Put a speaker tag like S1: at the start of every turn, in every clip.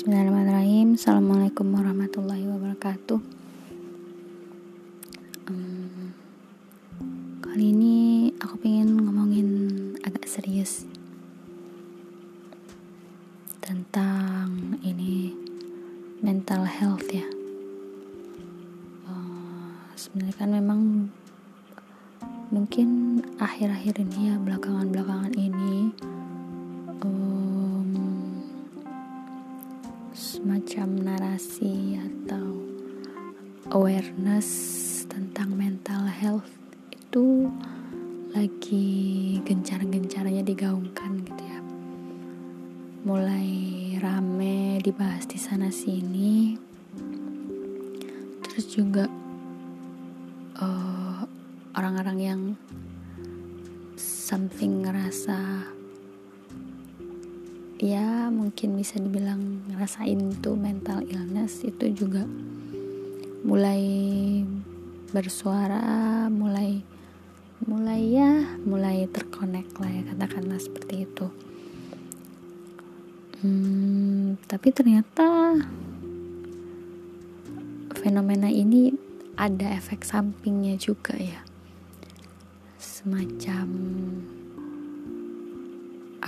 S1: Bismillahirrahmanirrahim. Assalamualaikum warahmatullahi wabarakatuh. Um, Kali ini aku pengen ngomongin agak serius Tentang ini mental health ya. Uh, Sebenarnya kan memang mungkin akhir-akhir ini ya belakangan-belakangan ini semacam narasi atau awareness tentang mental health itu lagi gencar-gencarnya digaungkan gitu ya. Mulai rame dibahas di sana sini. Terus juga uh, orang-orang uh, yang something ngerasa ya mungkin bisa dibilang ngerasain tuh mental illness itu juga mulai bersuara mulai mulai ya mulai terkonek lah ya katakanlah seperti itu. Hmm, tapi ternyata fenomena ini ada efek sampingnya juga ya. Semacam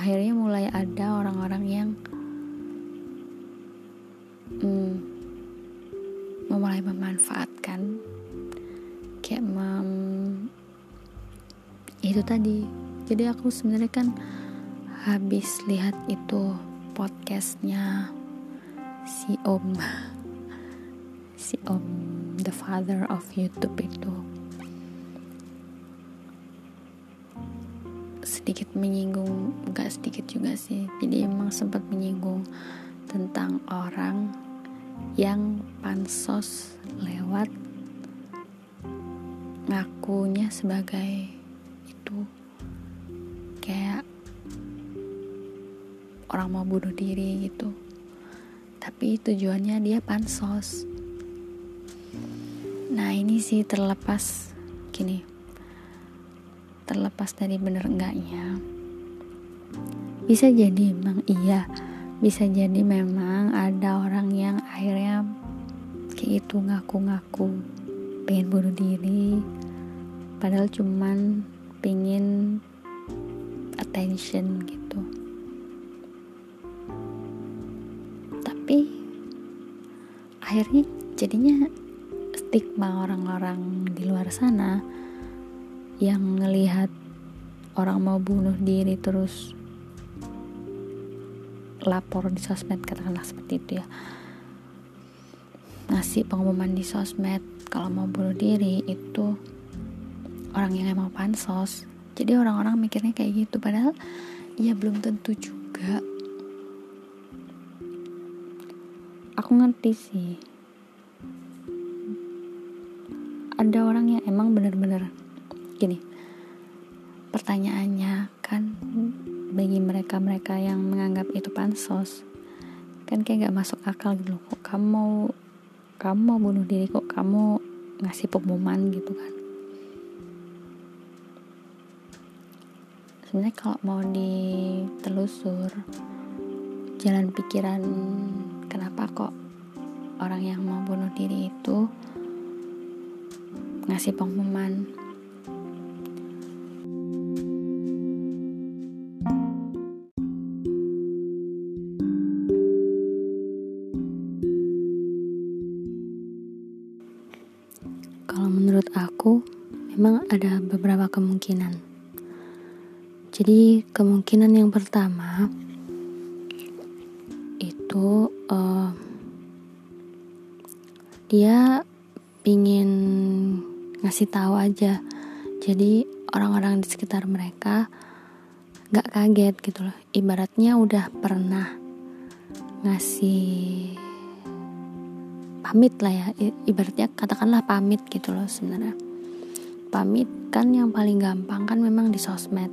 S1: akhirnya mulai ada orang-orang yang hmm, mulai memanfaatkan kayak mem, itu tadi. Jadi aku sebenarnya kan habis lihat itu podcastnya si om si om the father of YouTube itu sedikit menyinggung gak sedikit juga sih. Jadi emang sempat menyinggung tentang orang yang pansos lewat ngakunya sebagai itu. Kayak orang mau bunuh diri gitu. Tapi tujuannya dia pansos. Nah ini sih terlepas. Gini terlepas dari bener enggaknya. Bisa jadi memang iya bisa jadi memang ada orang yang akhirnya kayak itu ngaku-ngaku pengen bunuh diri padahal cuman pengen attention gitu. Tapi akhirnya jadinya stigma orang-orang di luar sana yang ngelihat orang mau bunuh diri terus lapor di sosmed katakanlah seperti itu ya. Ngasih pengumuman di sosmed kalau mau bunuh diri itu orang yang emang pansos. Jadi orang-orang mikirnya kayak gitu padahal ya belum tentu juga. Aku ngerti sih. Ada orang yang emang bener-bener gini. Pertanyaannya kan bagi mereka-mereka yang menganggap itu pansos kan kayak gak masuk akal gitu kok kamu kamu mau bunuh diri kok kamu ngasih pengumuman gitu kan? Sebenarnya kalau mau ditelusur jalan pikiran kenapa kok orang yang mau bunuh diri itu ngasih pengumuman memang ada beberapa kemungkinan. Jadi, kemungkinan yang pertama itu uh, dia pingin ngasih tahu aja. Jadi, orang-orang di sekitar mereka gak kaget gitu loh. Ibaratnya udah pernah ngasih pamit lah ya ibaratnya katakanlah pamit gitu loh sebenarnya pamit kan yang paling gampang kan memang di sosmed.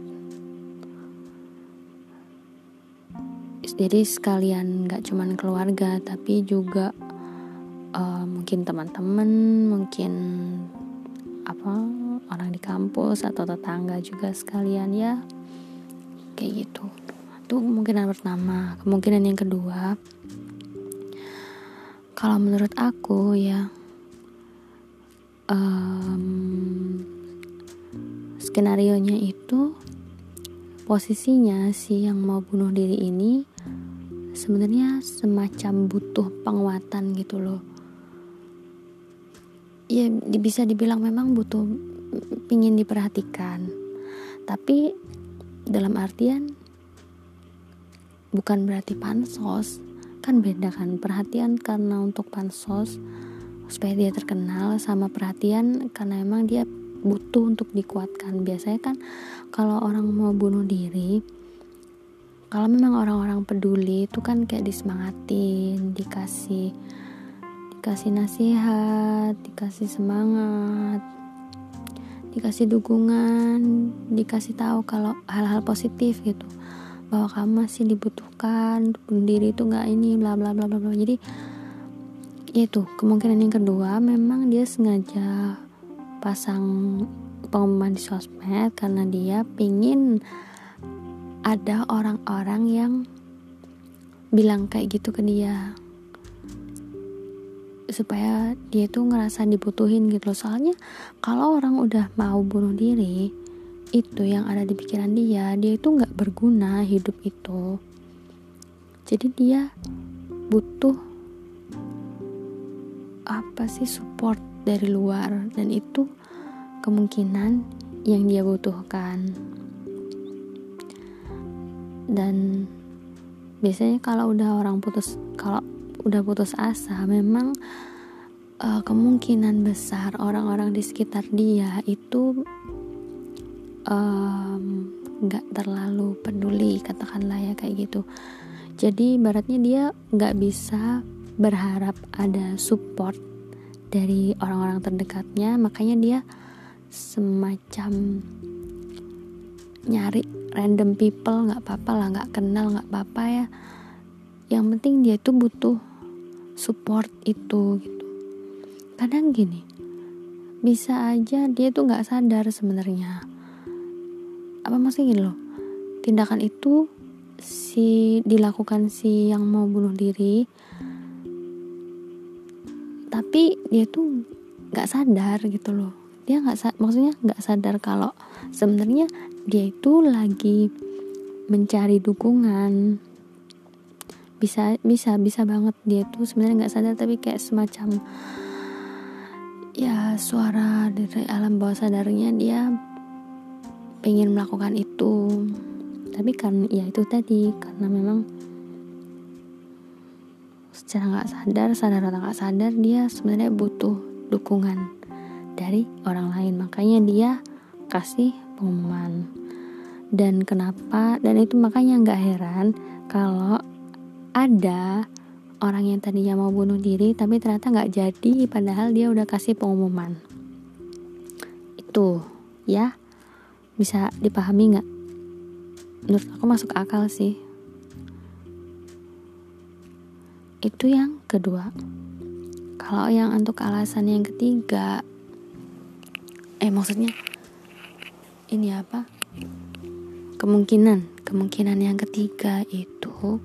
S1: Jadi sekalian gak cuman keluarga tapi juga uh, mungkin teman-teman mungkin apa orang di kampus atau tetangga juga sekalian ya. Kayak gitu. Itu kemungkinan pertama. Kemungkinan yang kedua kalau menurut aku ya um, skenario nya itu posisinya si yang mau bunuh diri ini sebenarnya semacam butuh penguatan gitu loh. Ya bisa dibilang memang butuh pingin diperhatikan. Tapi dalam artian bukan berarti pansos kan beda kan. Perhatian karena untuk pansos supaya dia terkenal sama perhatian karena emang dia butuh untuk dikuatkan. Biasanya kan kalau orang mau bunuh diri kalau memang orang-orang peduli itu kan kayak disemangatin dikasih dikasih nasihat dikasih semangat dikasih dukungan dikasih tahu kalau hal-hal positif gitu bahwa kamu masih dibutuhkan diri itu nggak ini bla bla bla bla bla. Jadi itu kemungkinan yang kedua memang dia sengaja pasang pengumuman di sosmed karena dia pingin ada orang-orang yang bilang kayak gitu ke dia. Supaya dia tuh ngerasa dibutuhin gitu loh. Soalnya kalau orang udah mau bunuh diri itu yang ada di pikiran dia dia itu nggak berguna hidup itu. Jadi dia butuh apa sih support dari luar? Dan itu kemungkinan yang dia butuhkan. Dan biasanya kalau udah orang putus kalau udah putus asa memang uh, kemungkinan besar orang-orang di sekitar dia itu nggak um, terlalu peduli katakanlah ya kayak gitu. Jadi baratnya dia nggak bisa berharap ada support dari orang-orang terdekatnya makanya dia semacam nyari random people nggak apa-apa lah nggak kenal nggak apa-apa ya. Yang penting dia itu butuh support itu gitu. Kadang gini bisa aja dia tuh nggak sadar sebenarnya. Apa maksudnya gini loh? Tindakan itu si dilakukan si yang mau bunuh diri dia tuh nggak sadar gitu loh. Dia nggak maksudnya nggak sadar kalau sebenarnya dia itu lagi mencari dukungan. Bisa bisa bisa banget dia tuh sebenarnya nggak sadar tapi kayak semacam ya suara dari alam bawah sadarnya dia pengen melakukan itu. Tapi kan ya itu tadi karena memang secara nggak sadar sadar atau nggak sadar dia sebenarnya butuh dukungan dari orang lain. Makanya dia kasih pengumuman. Dan kenapa? Dan itu makanya nggak heran kalau ada orang yang tadinya mau bunuh diri tapi ternyata nggak jadi padahal dia udah kasih pengumuman. Itu ya. Bisa dipahami nggak? Menurut aku masuk akal sih itu yang kedua. Kalau yang untuk alasan yang ketiga eh maksudnya ini apa? Kemungkinan kemungkinan yang ketiga itu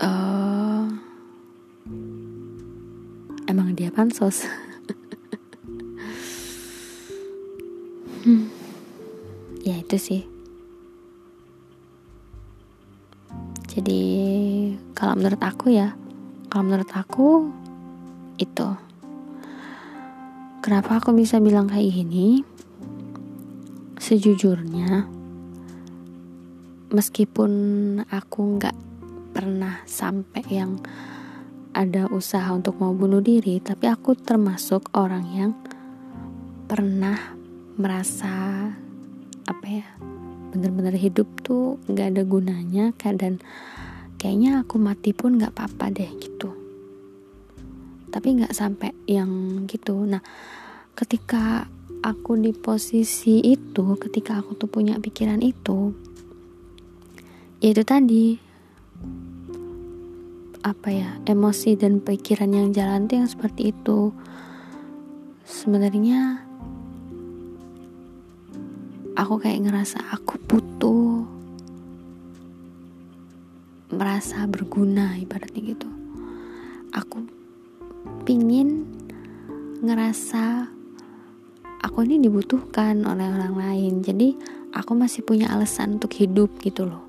S1: uh, emang dia pansos? Ya itu sih jadi kalau menurut aku ya kalau menurut aku itu. Kenapa aku bisa bilang kayak gini? Sejujurnya meskipun aku nggak pernah sampai yang ada usaha untuk mau bunuh diri tapi aku termasuk orang yang pernah merasa apa ya bener-bener hidup tuh nggak ada gunanya dan kayaknya aku mati pun nggak apa-apa deh gitu. Tapi nggak sampai yang gitu. Nah ketika aku di posisi itu ketika aku tuh punya pikiran itu ya itu tadi apa ya emosi dan pikiran yang jalan tuh yang seperti itu. Sebenarnya aku kayak ngerasa aku butuh merasa berguna ibaratnya gitu. Aku pingin ngerasa aku ini dibutuhkan oleh orang lain. Jadi aku masih punya alasan untuk hidup gitu loh.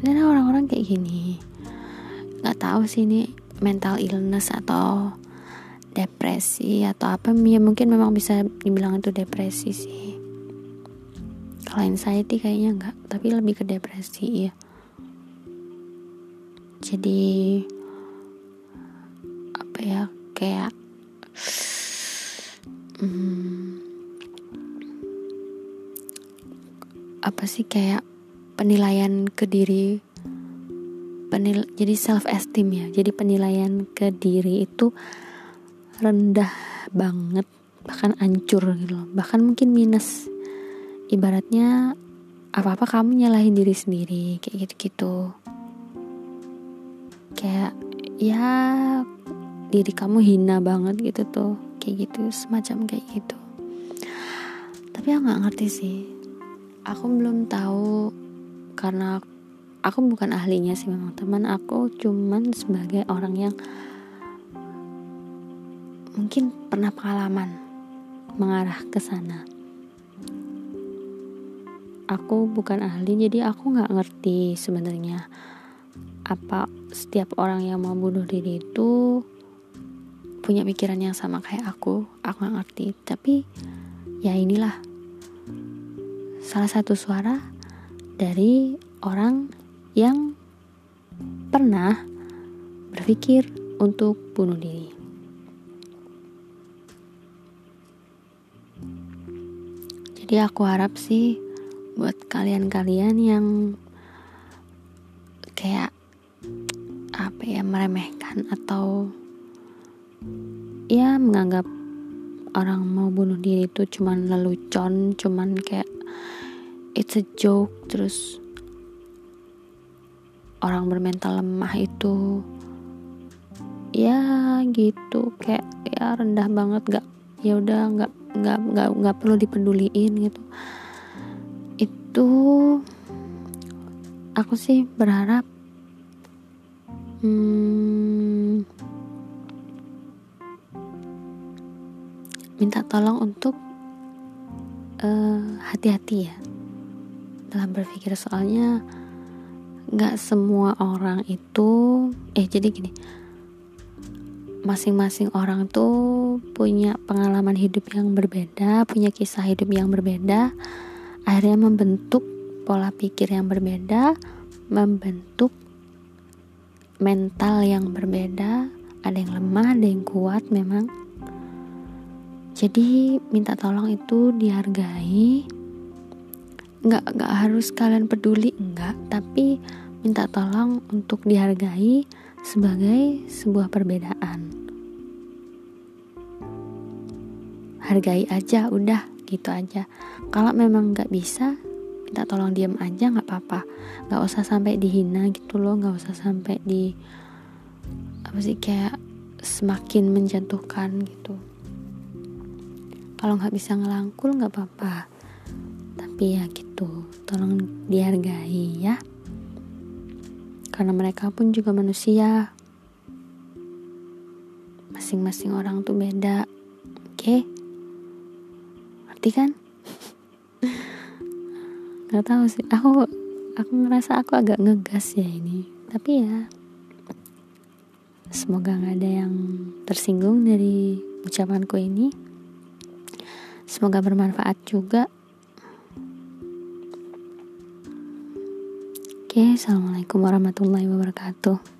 S1: Sebenarnya orang-orang kayak gini nggak tahu sih ini mental illness atau depresi atau apa ya mungkin memang bisa dibilang itu depresi sih. Kalau anxiety kayaknya enggak tapi lebih ke depresi ya jadi apa ya kayak hmm, apa sih kayak penilaian ke diri penil jadi self esteem ya. Jadi penilaian ke diri itu rendah banget bahkan hancur gitu loh. Bahkan mungkin minus. Ibaratnya apa-apa kamu nyalahin diri sendiri kayak gitu-gitu. Kayak ya diri kamu hina banget gitu tuh. Kayak gitu semacam kayak gitu. Tapi aku nggak ngerti sih. Aku belum tahu karena aku bukan ahlinya sih memang. Teman aku cuman sebagai orang yang mungkin pernah pengalaman mengarah ke sana. Aku bukan ahli jadi aku nggak ngerti sebenarnya apa setiap orang yang mau bunuh diri itu punya pikiran yang sama kayak aku. Aku nggak ngerti. Tapi ya inilah. Salah satu suara dari orang yang pernah berpikir untuk bunuh diri. Jadi aku harap sih buat kalian-kalian yang kayak apa ya meremehkan atau ya menganggap orang mau bunuh diri itu cuman lelucon, cuman kayak it's a joke terus orang bermental lemah itu ya gitu kayak ya rendah banget gak ya udah nggak nggak nggak nggak perlu dipeduliin gitu. Itu aku sih berharap hmm, minta tolong untuk eh, hati-hati uh, ya dalam berpikir. Soalnya nggak semua orang itu eh jadi gini masing-masing orang tuh punya pengalaman hidup yang berbeda punya kisah hidup yang berbeda. Akhirnya membentuk pola pikir yang berbeda membentuk mental yang berbeda. Ada yang lemah ada yang kuat memang. Jadi minta tolong itu dihargai. Nggak nggak harus kalian peduli enggak tapi minta tolong untuk dihargai sebagai sebuah perbedaan hargai aja udah gitu aja. Kalau memang nggak bisa minta tolong diam aja nggak apa-apa. Nggak usah sampai dihina gitu loh nggak usah sampai di apa sih kayak semakin menjatuhkan gitu. Kalau nggak bisa ngelangkul nggak apa-apa. Tapi ya gitu tolong dihargai ya. Karena mereka pun juga manusia. Masing-masing orang tuh beda oke? okay? Ngerti kan? Nggak tahu sih. Aku aku ngerasa aku agak ngegas ya ini. Tapi ya semoga nggak ada yang tersinggung dari ucapanku ini. Semoga bermanfaat juga. Oke, assalamualaikum warahmatullahi wabarakatuh.